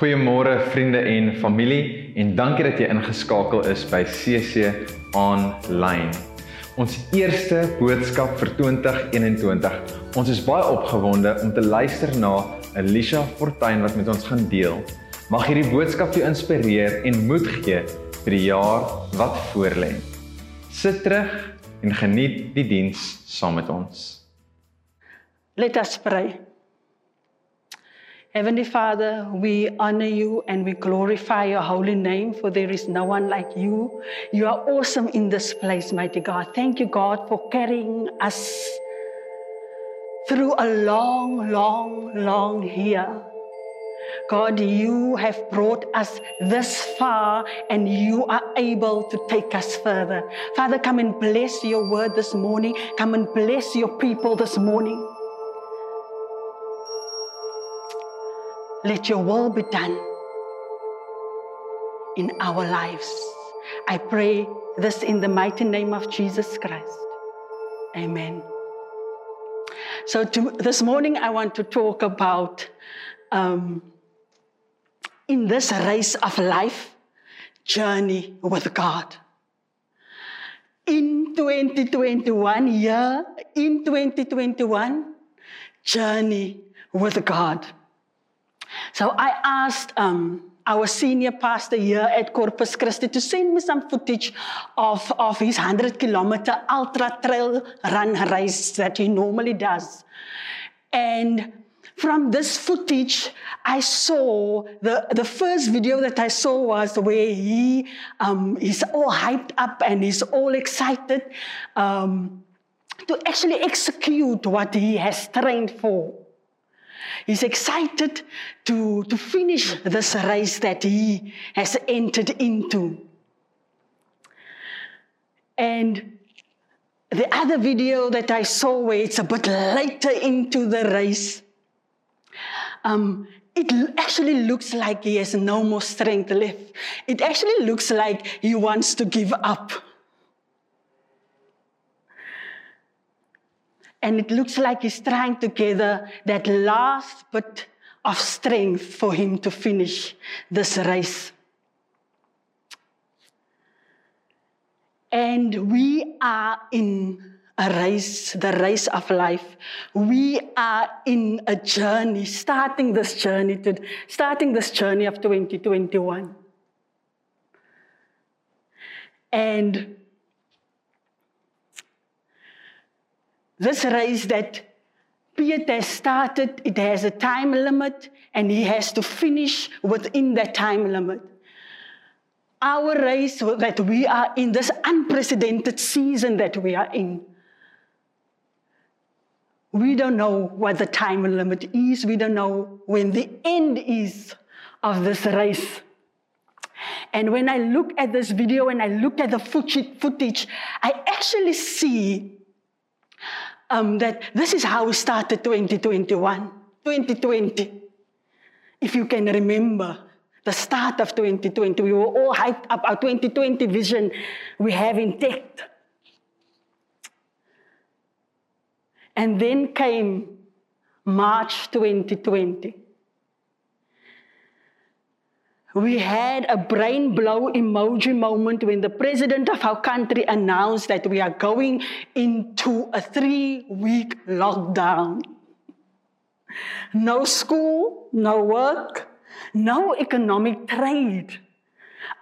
Goeiemôre vriende en familie en dankie dat jy ingeskakel is by CC Online. Ons eerste boodskap vir 2021. Ons is baie opgewonde om te luister na Alicia Fortuin wat met ons gaan deel. Mag hierdie boodskap jou inspireer en moed gee vir die jaar wat voorlê. Sit terug en geniet die diens saam met ons. Let us pray. Heavenly Father, we honor you and we glorify your holy name, for there is no one like you. You are awesome in this place, mighty God. Thank you, God, for carrying us through a long, long, long year. God, you have brought us this far and you are able to take us further. Father, come and bless your word this morning. Come and bless your people this morning. Let your will be done in our lives. I pray this in the mighty name of Jesus Christ. Amen. So, to, this morning I want to talk about um, in this race of life, journey with God. In 2021, year, in 2021, journey with God. So I asked um, our senior pastor here at Corpus Christi to send me some footage of, of his 100 kilometer ultra trail run race that he normally does. And from this footage, I saw the, the first video that I saw was where he um, is all hyped up and he's all excited um, to actually execute what he has trained for. He's excited to, to finish this race that he has entered into. And the other video that I saw, where it's a bit later into the race, um, it actually looks like he has no more strength left. It actually looks like he wants to give up. And it looks like he's trying to gather that last bit of strength for him to finish this race. And we are in a race, the race of life. We are in a journey, starting this journey to starting this journey of 2021. And this race that Peter has started, it has a time limit, and he has to finish within that time limit. Our race that we are in, this unprecedented season that we are in, we don't know what the time limit is. We don't know when the end is of this race. And when I look at this video and I look at the footage, I actually see um, that this is how we started 2021, 2020. If you can remember the start of 2020, we were all hyped up our 2020 vision we have intact. And then came March 2020. We had a brain blow emoji moment when the president of our country announced that we are going into a three week lockdown. No school, no work, no economic trade,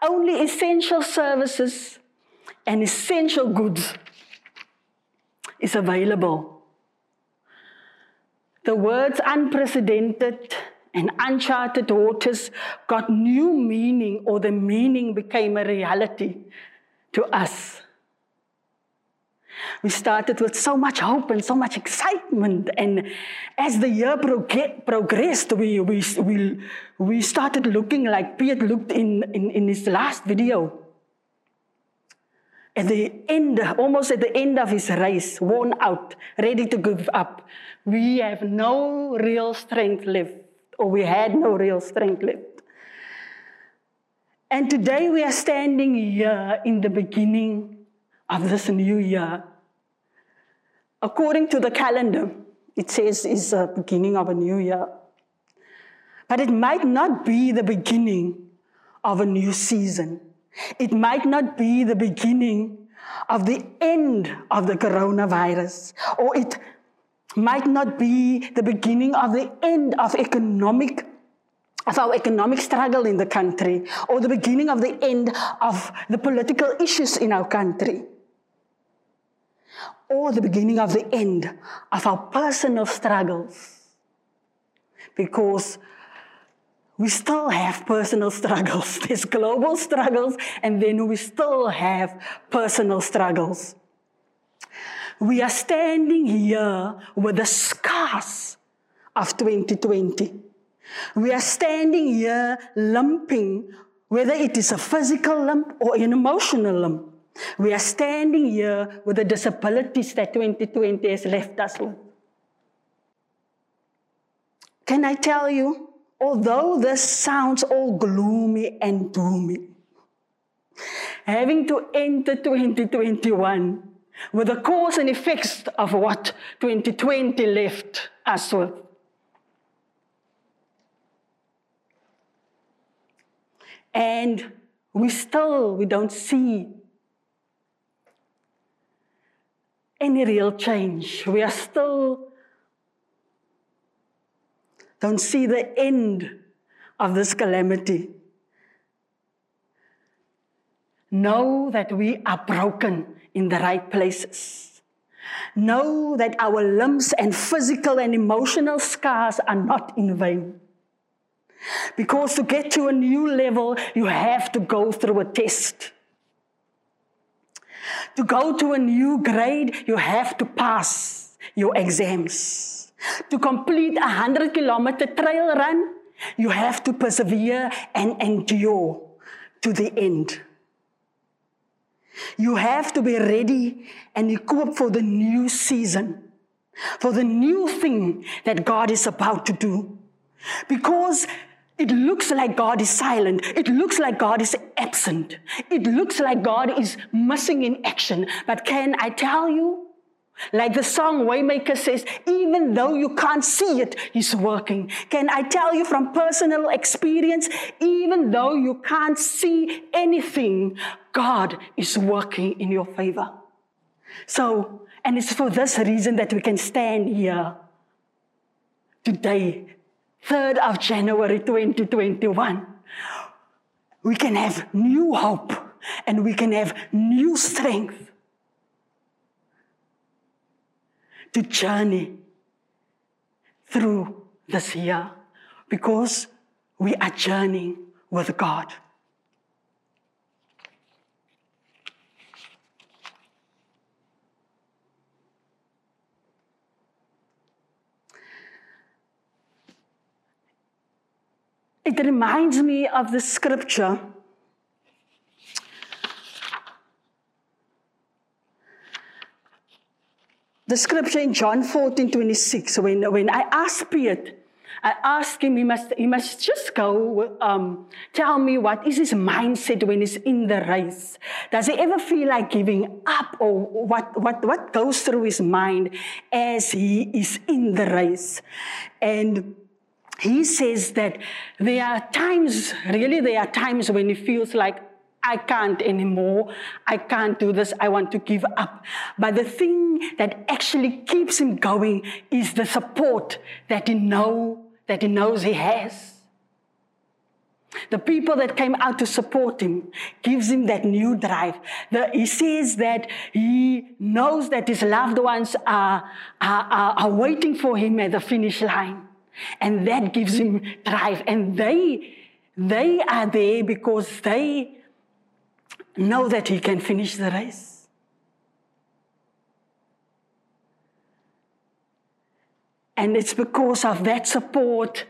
only essential services and essential goods is available. The words unprecedented and uncharted waters got new meaning, or the meaning became a reality to us. We started with so much hope and so much excitement. And as the year prog- progressed, we, we, we, we started looking like Piet looked in, in, in his last video. At the end, almost at the end of his race, worn out, ready to give up, we have no real strength left or we had no real strength left. And today we are standing here in the beginning of this new year. According to the calendar, it says it's the beginning of a new year. But it might not be the beginning of a new season. It might not be the beginning of the end of the coronavirus, or it might not be the beginning of the end of economic of our economic struggle in the country or the beginning of the end of the political issues in our country or the beginning of the end of our personal struggles because we still have personal struggles. There's global struggles, and then we still have personal struggles. We are standing here with the scars of 2020. We are standing here limping, whether it is a physical limp or an emotional limp. We are standing here with the disabilities that 2020 has left us with. Can I tell you, although this sounds all gloomy and doomy, having to enter 2021 with the cause and effects of what 2020 left us with. And we still, we don't see any real change. We are still don't see the end of this calamity. Know that we are broken in the right places. Know that our limbs and physical and emotional scars are not in vain. Because to get to a new level, you have to go through a test. To go to a new grade, you have to pass your exams. To complete a 100 kilometer trail run, you have to persevere and endure to the end. You have to be ready and equipped for the new season, for the new thing that God is about to do. Because it looks like God is silent. It looks like God is absent. It looks like God is missing in action. But can I tell you? Like the song Waymaker says, even though you can't see it, He's working. Can I tell you from personal experience, even though you can't see anything, God is working in your favor. So, and it's for this reason that we can stand here today, 3rd of January 2021. We can have new hope and we can have new strength to journey through this year because we are journeying with God. It reminds me of the scripture the scripture in John 14 26, when, when I asked Peter, I asked him, he must, he must just go um, tell me what is his mindset when he's in the race. Does he ever feel like giving up or what, what, what goes through his mind as he is in the race? And he says that there are times, really, there are times when he feels like I can't anymore. I can't do this. I want to give up. But the thing that actually keeps him going is the support that he know that he knows he has. The people that came out to support him gives him that new drive. The, he says that he knows that his loved ones are, are, are, are waiting for him at the finish line. And that gives him drive. And they, they are there because they know that he can finish the race. And it's because of that support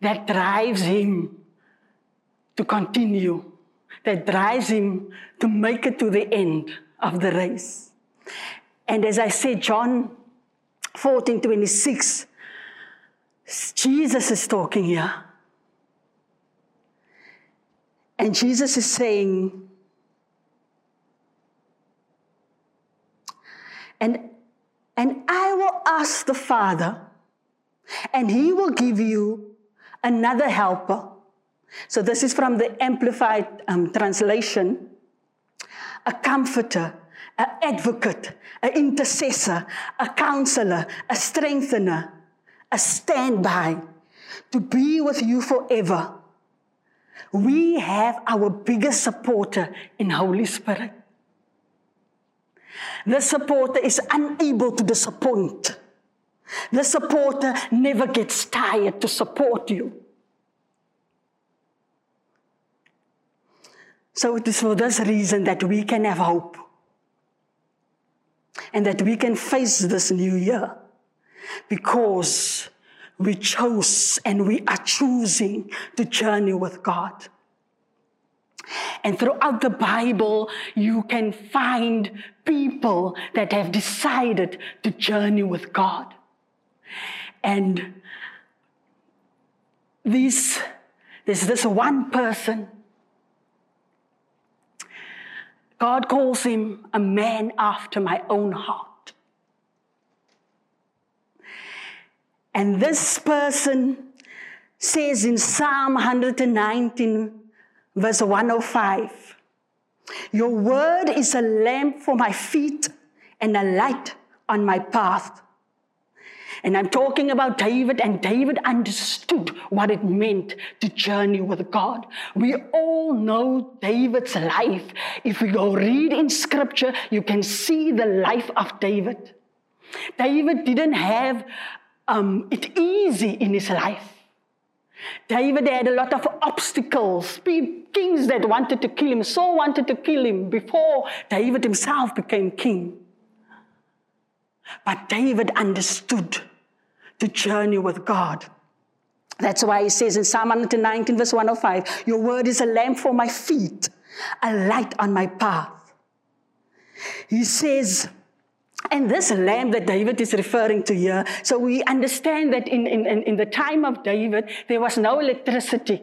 that drives him to continue, that drives him to make it to the end of the race. And as I said, John 14 26, Jesus is talking here. And Jesus is saying, And, and I will ask the Father, and he will give you another helper. So this is from the Amplified um, Translation. A comforter, an advocate, an intercessor, a counselor, a strengthener, a standby to be with you forever. We have our biggest supporter in Holy Spirit. The supporter is unable to disappoint. The supporter never gets tired to support you. So it is for this reason that we can have hope and that we can face this new year because we chose and we are choosing to journey with God. And throughout the Bible, you can find people that have decided to journey with God. And this, there's this one person. God calls him a man after my own heart. And this person says in Psalm 119, verse 105 Your word is a lamp for my feet and a light on my path. And I'm talking about David, and David understood what it meant to journey with God. We all know David's life. If we go read in scripture, you can see the life of David. David didn't have um, it easy in his life. David had a lot of obstacles, kings that wanted to kill him. Saul wanted to kill him before David himself became king. But David understood the journey with God. That's why he says in Psalm 119, verse 105, Your word is a lamp for my feet, a light on my path. He says, and this lamp that David is referring to here, so we understand that in, in, in the time of David, there was no electricity.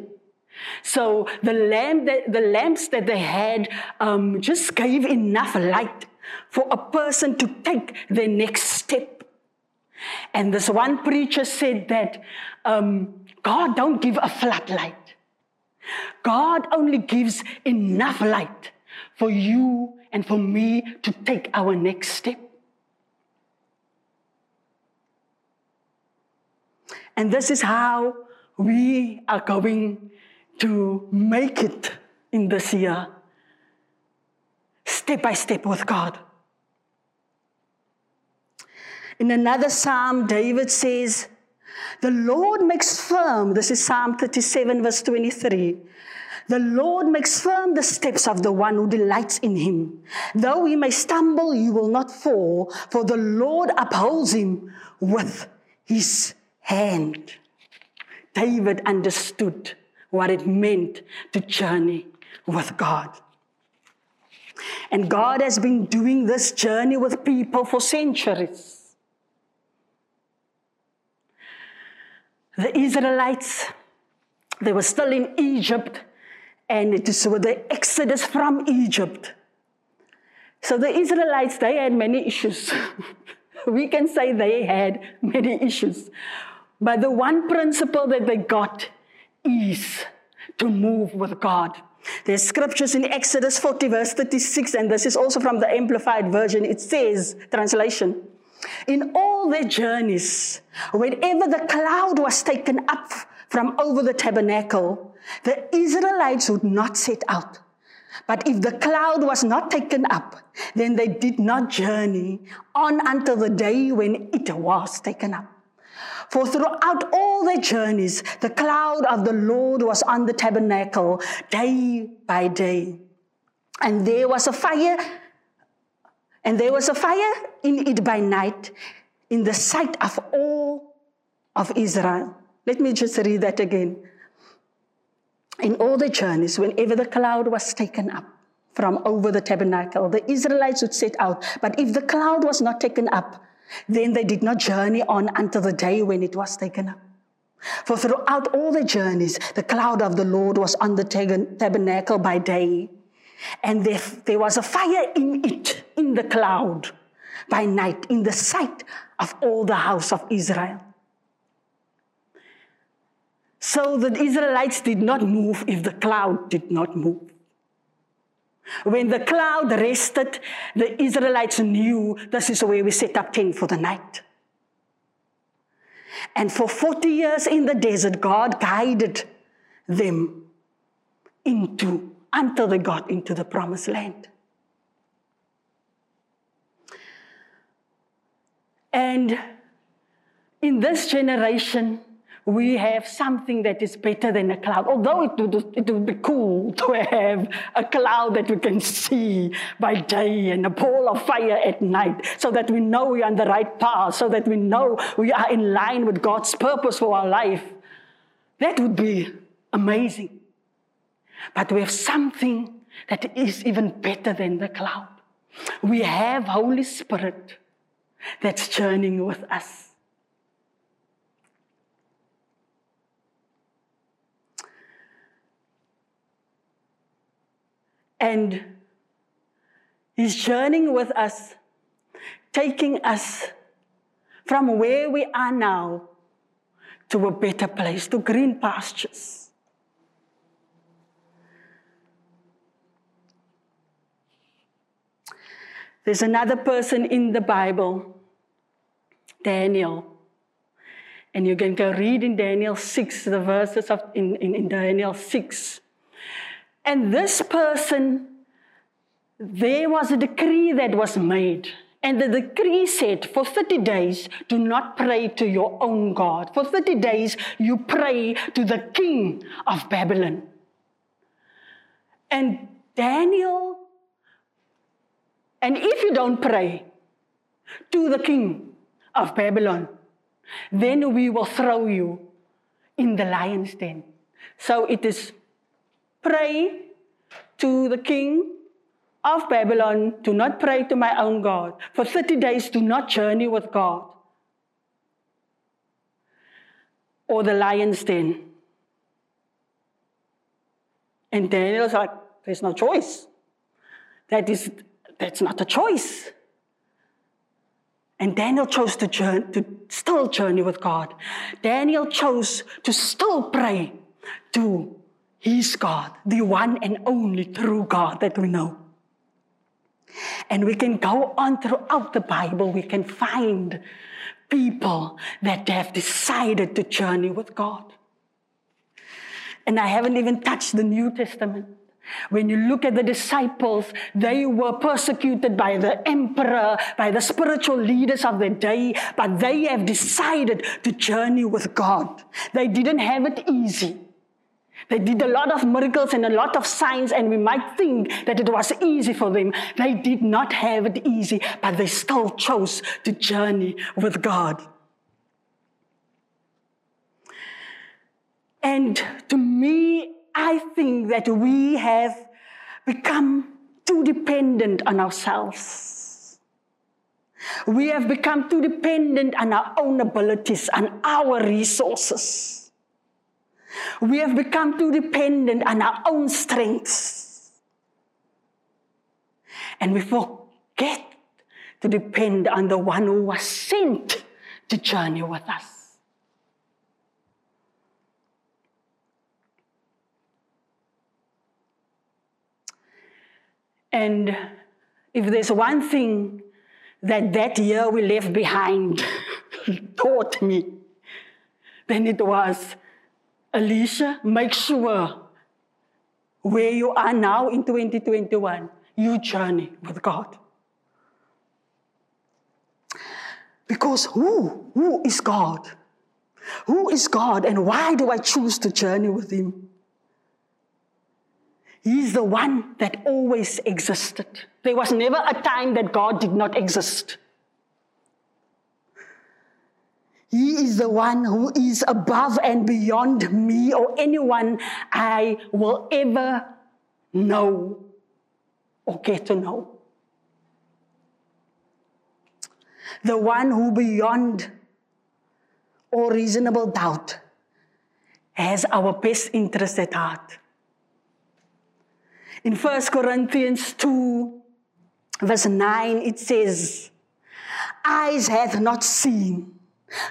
So the lamp that, the lamps that they had um, just gave enough light for a person to take the next step. And this one preacher said that um, God don't give a floodlight. God only gives enough light for you and for me to take our next step. And this is how we are going to make it in this year, step by step with God. In another psalm, David says, The Lord makes firm, this is Psalm 37, verse 23. The Lord makes firm the steps of the one who delights in him. Though he may stumble, he will not fall, for the Lord upholds him with his hand. David understood what it meant to journey with God. And God has been doing this journey with people for centuries. The Israelites, they were still in Egypt, and it is with the exodus from Egypt. So the Israelites, they had many issues. we can say they had many issues. But the one principle that they got is to move with God. There's scriptures in Exodus 40, verse 36, and this is also from the Amplified Version. It says, translation, in all their journeys, whenever the cloud was taken up from over the tabernacle, the Israelites would not set out. But if the cloud was not taken up, then they did not journey on until the day when it was taken up. For throughout all their journeys, the cloud of the Lord was on the tabernacle day by day. And there was a fire, and there was a fire in it by night in the sight of all of Israel. Let me just read that again. In all the journeys, whenever the cloud was taken up from over the tabernacle, the Israelites would set out. But if the cloud was not taken up, then they did not journey on until the day when it was taken up. For throughout all the journeys, the cloud of the Lord was on the tabernacle by day, and there, there was a fire in it, in the cloud, by night, in the sight of all the house of Israel. So the Israelites did not move if the cloud did not move. When the cloud rested, the Israelites knew this is where we set up tent for the night. And for 40 years in the desert, God guided them into, until they got into the promised land. And in this generation, we have something that is better than a cloud. Although it would, it would be cool to have a cloud that we can see by day and a ball of fire at night so that we know we are on the right path, so that we know we are in line with God's purpose for our life. That would be amazing. But we have something that is even better than the cloud. We have Holy Spirit that's journeying with us. And He's journeying with us, taking us from where we are now to a better place, to green pastures. There's another person in the Bible, Daniel. And you can go read in Daniel 6, the verses of in, in, in Daniel 6. And this person, there was a decree that was made. And the decree said, for 30 days, do not pray to your own God. For 30 days, you pray to the king of Babylon. And Daniel, and if you don't pray to the king of Babylon, then we will throw you in the lion's den. So it is pray to the king of Babylon, do not pray to my own God. For 30 days, do not journey with God. Or the lion's den. And Daniel's like, there's no choice. That is, that's not a choice. And Daniel chose to, journey, to still journey with God. Daniel chose to still pray to He's God, the one and only true God that we know. And we can go on throughout the Bible, we can find people that have decided to journey with God. And I haven't even touched the New Testament. When you look at the disciples, they were persecuted by the emperor, by the spiritual leaders of the day, but they have decided to journey with God. They didn't have it easy. They did a lot of miracles and a lot of signs, and we might think that it was easy for them. They did not have it easy, but they still chose to journey with God. And to me, I think that we have become too dependent on ourselves. We have become too dependent on our own abilities, on our resources. We have become too dependent on our own strengths. And we forget to depend on the one who was sent to journey with us. And if there's one thing that that year we left behind taught me, then it was Alicia, make sure where you are now in 2021, you journey with God. Because who? Who is God? Who is God and why do I choose to journey with Him? He's the one that always existed. There was never a time that God did not exist. He is the one who is above and beyond me or anyone I will ever know or get to know. The one who beyond all reasonable doubt has our best interest at heart. In 1 Corinthians 2, verse 9, it says, Eyes hath not seen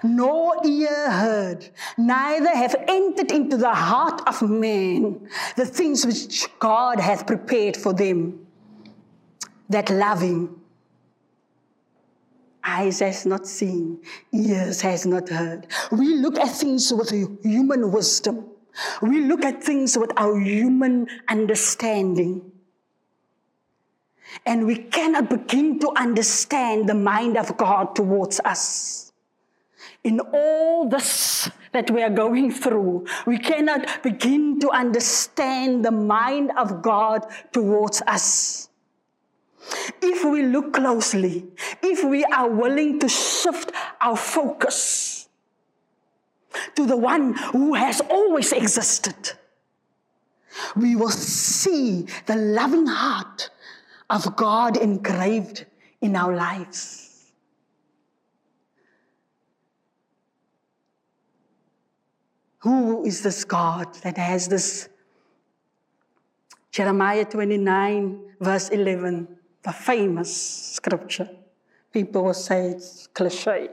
nor ear heard, neither have entered into the heart of man the things which God hath prepared for them that love him. Eyes has not seen, ears has not heard. We look at things with human wisdom. We look at things with our human understanding. And we cannot begin to understand the mind of God towards us. In all this that we are going through, we cannot begin to understand the mind of God towards us. If we look closely, if we are willing to shift our focus to the one who has always existed, we will see the loving heart of God engraved in our lives. Who is this God that has this? Jeremiah 29, verse 11, the famous scripture. People will say it's cliche.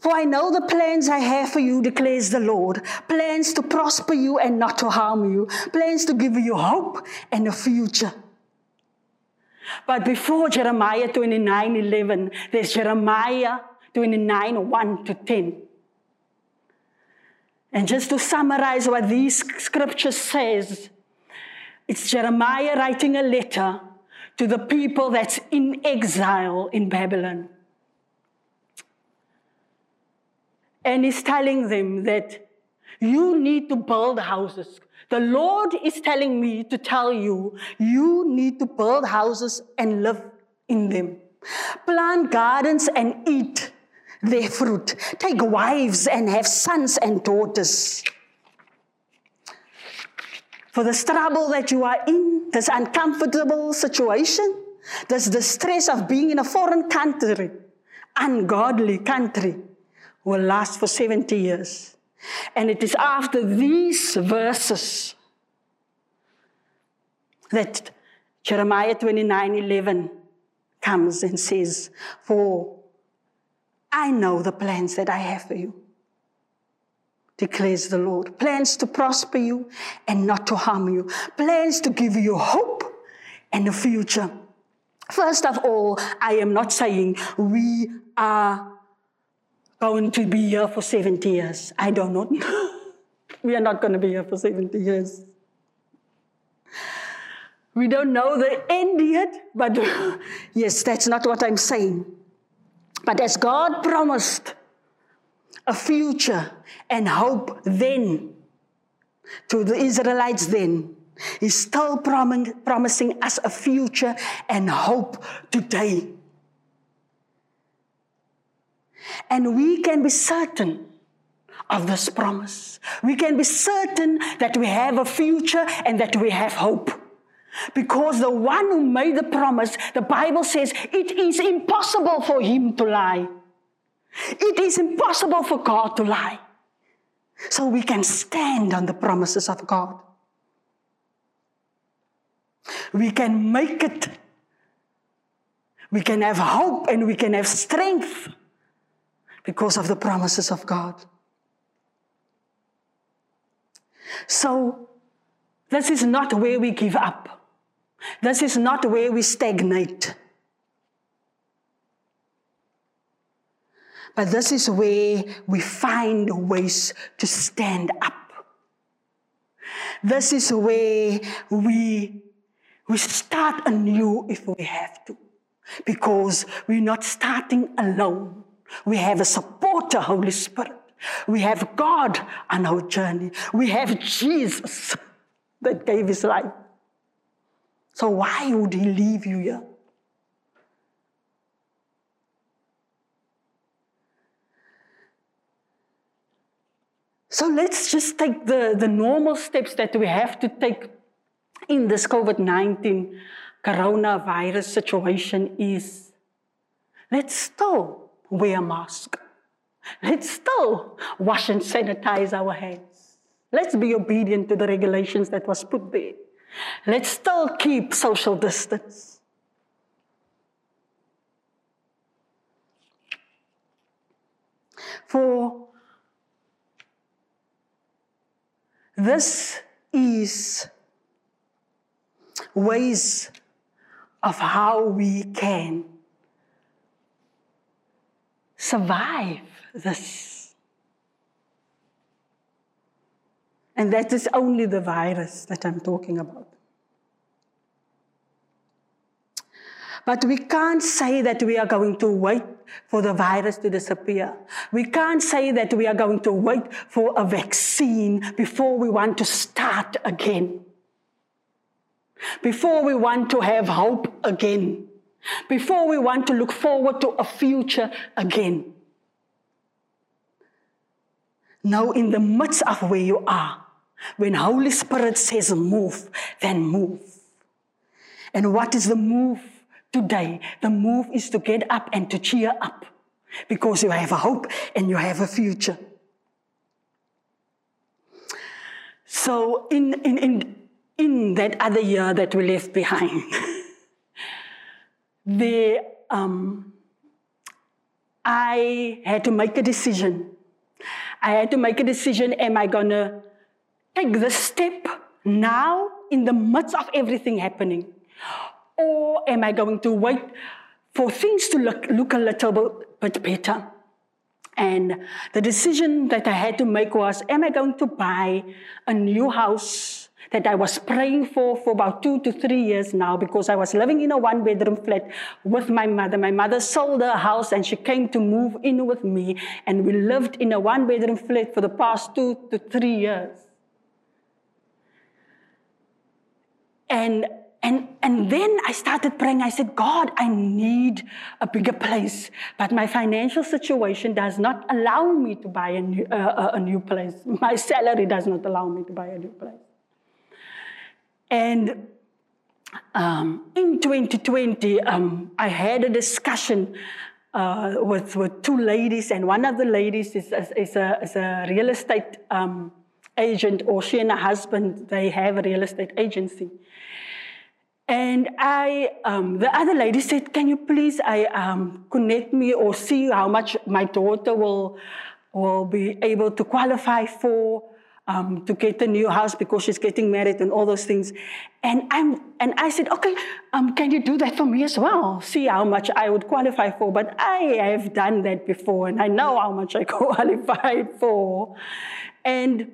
For I know the plans I have for you, declares the Lord plans to prosper you and not to harm you, plans to give you hope and a future. But before Jeremiah 29 11, there's Jeremiah 29 1 to 10. And just to summarize what these scriptures says, it's Jeremiah writing a letter to the people that's in exile in Babylon. And he's telling them that you need to build houses the Lord is telling me to tell you, you need to build houses and live in them. Plant gardens and eat their fruit. Take wives and have sons and daughters. For the trouble that you are in, this uncomfortable situation, this distress of being in a foreign country, ungodly country, will last for 70 years. And it is after these verses that Jeremiah 29 11 comes and says, For I know the plans that I have for you, declares the Lord. Plans to prosper you and not to harm you, plans to give you hope and a future. First of all, I am not saying we are going to be here for 70 years. I don't know. we are not going to be here for 70 years. We don't know the end yet, but yes, that's not what I'm saying. But as God promised a future and hope then to the Israelites then, He's still prom- promising us a future and hope today. And we can be certain of this promise. We can be certain that we have a future and that we have hope. Because the one who made the promise, the Bible says it is impossible for him to lie. It is impossible for God to lie. So we can stand on the promises of God. We can make it. We can have hope and we can have strength because of the promises of God. So, this is not where we give up. This is not where we stagnate. But this is where we find ways to stand up. This is where we, we start anew if we have to, because we're not starting alone. We have a supporter, Holy Spirit. We have God on our journey. We have Jesus that gave his life. So why would he leave you here? So let's just take the, the normal steps that we have to take in this COVID 19 coronavirus situation is let's still wear a mask. Let's still wash and sanitize our hands. Let's be obedient to the regulations that was put there. Let's still keep social distance. For this is ways of how we can survive this. And that is only the virus that I'm talking about. But we can't say that we are going to wait for the virus to disappear. We can't say that we are going to wait for a vaccine before we want to start again. Before we want to have hope again. Before we want to look forward to a future again. Now, in the midst of where you are, when Holy Spirit says move, then move. And what is the move today? The move is to get up and to cheer up because you have a hope and you have a future. So, in, in, in, in that other year that we left behind, there, um, I had to make a decision. I had to make a decision am I going to take this step now in the midst of everything happening? Or am I going to wait for things to look, look a little bit better? And the decision that I had to make was am I going to buy a new house that I was praying for for about two to three years now because I was living in a one bedroom flat with my mother. My mother sold her house and she came to move in with me, and we lived in a one bedroom flat for the past two to three years. And and, and then I started praying. I said, God, I need a bigger place. But my financial situation does not allow me to buy a new, uh, a new place. My salary does not allow me to buy a new place. And um, in 2020, um, I had a discussion uh, with, with two ladies, and one of the ladies is, is, is, a, is a, real estate um, agent, or she and her husband, they have a real estate agency. And I, um, the other lady said, "Can you please, I um, connect me or see how much my daughter will will be able to qualify for um, to get a new house because she's getting married and all those things. And I'm and I said, okay, um, can you do that for me as well? See how much I would qualify for. But I have done that before, and I know how much I qualified for. And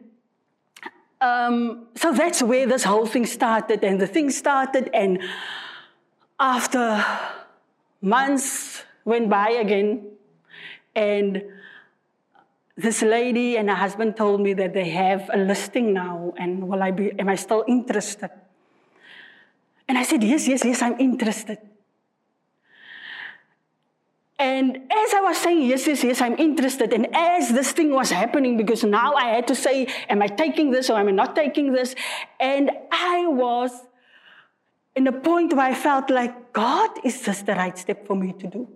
um, so that's where this whole thing started, and the thing started, and after months went by again, and this lady and her husband told me that they have a listing now, and will I be, am I still interested? And I said, Yes, yes, yes, I'm interested. And as I was saying, yes, yes, yes, I'm interested. And as this thing was happening, because now I had to say, am I taking this or am I not taking this? And I was in a point where I felt like, God, is this the right step for me to do?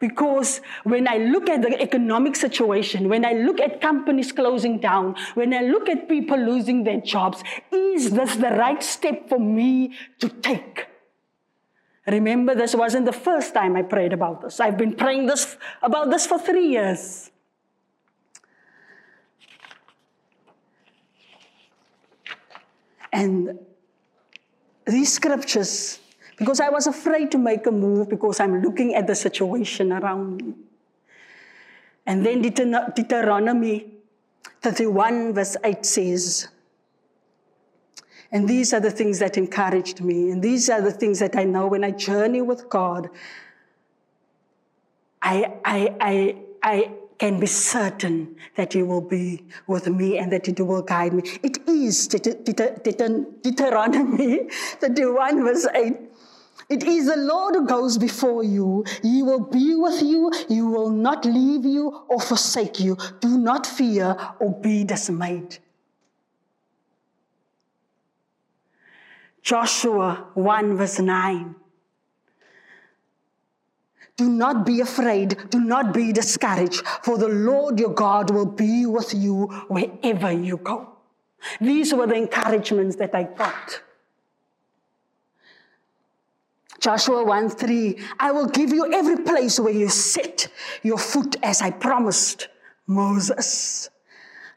Because when I look at the economic situation, when I look at companies closing down, when I look at people losing their jobs, is this the right step for me to take? Remember, this wasn't the first time I prayed about this. I've been praying this about this for three years. And these scriptures because I was afraid to make a move because I'm looking at the situation around me. And then Deuteronomy 31, verse 8 says, and these are the things that encouraged me. And these are the things that I know when I journey with God, I, I, I, I can be certain that He will be with me and that He will guide me. It is Deuteronomy 31, verse 8. It is the Lord who goes before you. He will be with you. He will not leave you or forsake you. Do not fear or be dismayed. Joshua 1, verse 9. Do not be afraid. Do not be discouraged, for the Lord your God will be with you wherever you go. These were the encouragements that I got. Joshua 1 3, I will give you every place where you set your foot as I promised Moses.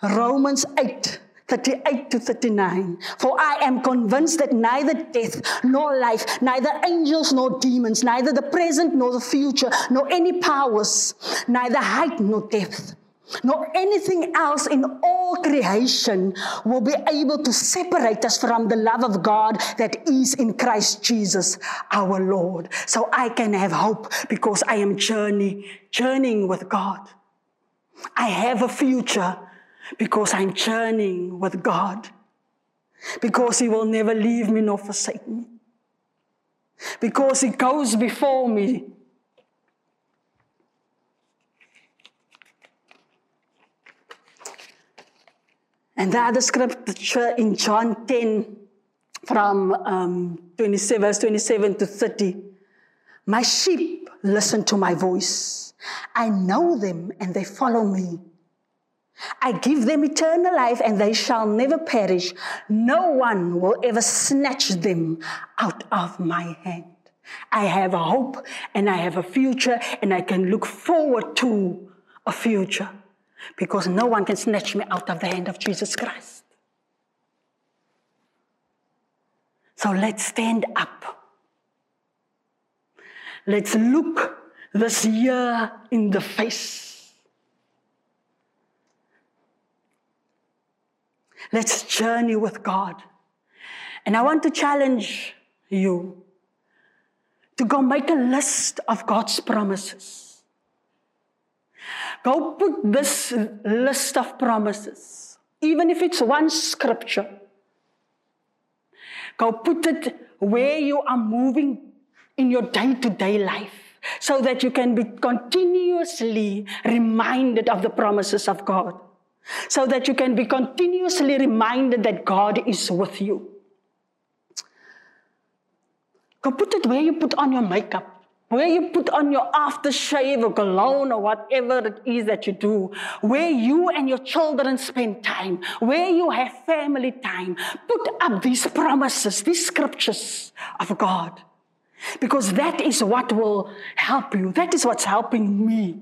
Romans 8 38 to 39. For I am convinced that neither death nor life, neither angels nor demons, neither the present nor the future, nor any powers, neither height nor depth, nor anything else in all creation will be able to separate us from the love of God that is in Christ Jesus our Lord. So I can have hope because I am journey, journeying with God. I have a future because I'm journeying with God. Because He will never leave me nor forsake me. Because He goes before me. And the other scripture in John 10 from um, 27, verse 27 to 30. My sheep listen to my voice. I know them and they follow me. I give them eternal life and they shall never perish. No one will ever snatch them out of my hand. I have a hope and I have a future and I can look forward to a future because no one can snatch me out of the hand of Jesus Christ. So let's stand up. Let's look this year in the face Let's journey with God. And I want to challenge you to go make a list of God's promises. Go put this list of promises, even if it's one scripture. Go put it where you are moving in your day to day life so that you can be continuously reminded of the promises of God so that you can be continuously reminded that God is with you. Go put it where you put on your makeup, where you put on your aftershave or cologne or whatever it is that you do, where you and your children spend time, where you have family time. Put up these promises, these scriptures of God. Because that is what will help you. That is what's helping me.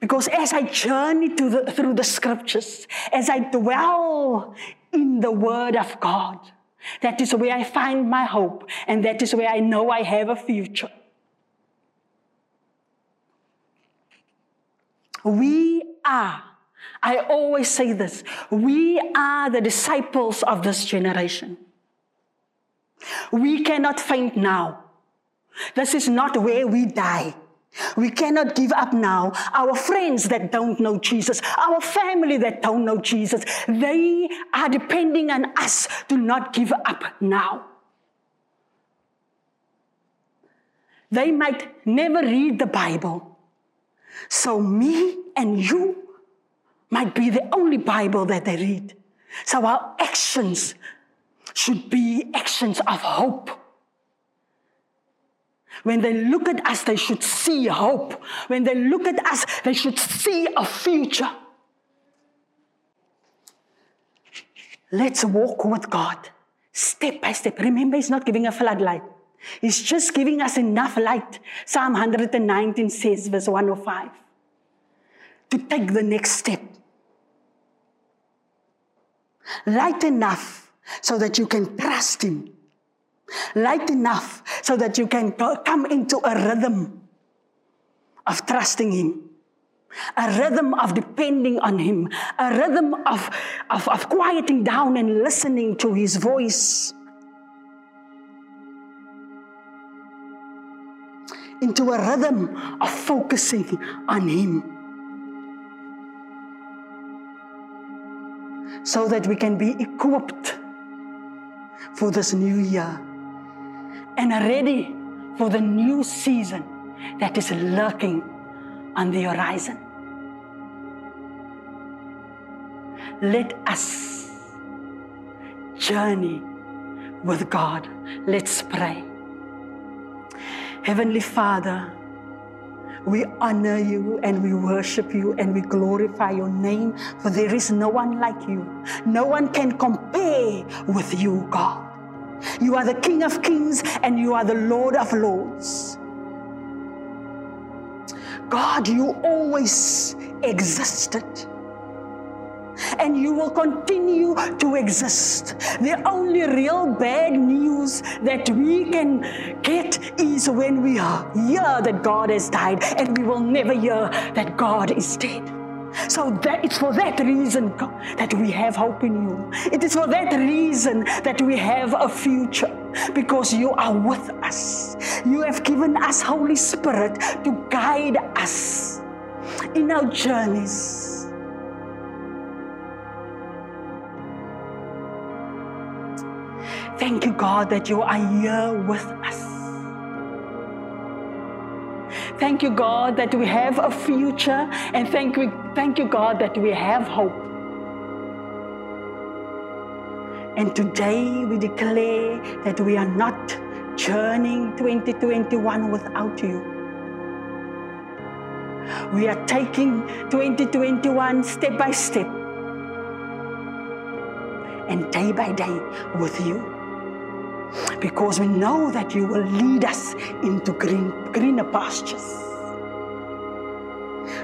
Because as I journey the, through the scriptures, as I dwell in the Word of God, that is where I find my hope, and that is where I know I have a future. We are, I always say this, we are the disciples of this generation. We cannot faint now. This is not where we die. We cannot give up now. Our friends that don't know Jesus, our family that don't know Jesus, they are depending on us to not give up now. They might never read the Bible. So, me and you might be the only Bible that they read. So, our actions should be actions of hope when they look at us, they should see hope. When they look at us, they should see a future. Let's walk with God step by step. Remember, He's not giving a floodlight, He's just giving us enough light. Psalm 119 says, verse 105, to take the next step. Light enough so that you can trust Him light enough so that you can come into a rhythm of trusting Him, a rhythm of depending on Him, a rhythm of, of, of quieting down and listening to His voice. Into a rhythm of focusing on Him. So that we can be equipped for this new year and ready for the new season that is lurking on the horizon. Let us journey with God. Let's pray. Heavenly Father, we honor you and we worship you and we glorify your name, for there is no one like you. No one can compare with you, God. You are the King of kings and you are the Lord of lords. God, you always existed. And you will continue to exist. The only real bad news that we can get is when we hear that God has died, and we will never hear that God is dead. So that it's for that reason that we have hope in you. It is for that reason that we have a future because you are with us. You have given us Holy Spirit to guide us in our journeys. Thank you, God, that you are here with us. Thank you, God, that we have a future, and thank you, thank you, God, that we have hope. And today we declare that we are not journeying 2021 without you. We are taking 2021 step by step and day by day with you because we know that you will lead us into green, greener pastures.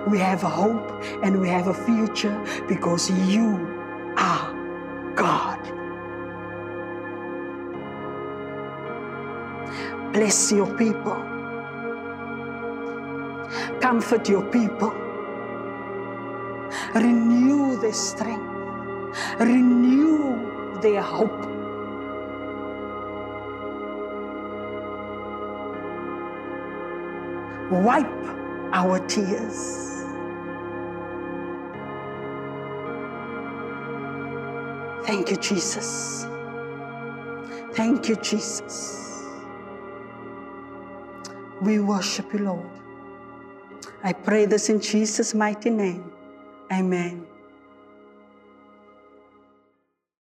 We have a hope and we have a future because you are God. Bless your people. Comfort your people. Renew their strength. Renew their hope. Wipe our tears. Thank you, Jesus. Thank you, Jesus. We worship you, Lord. I pray this in Jesus' mighty name. Amen.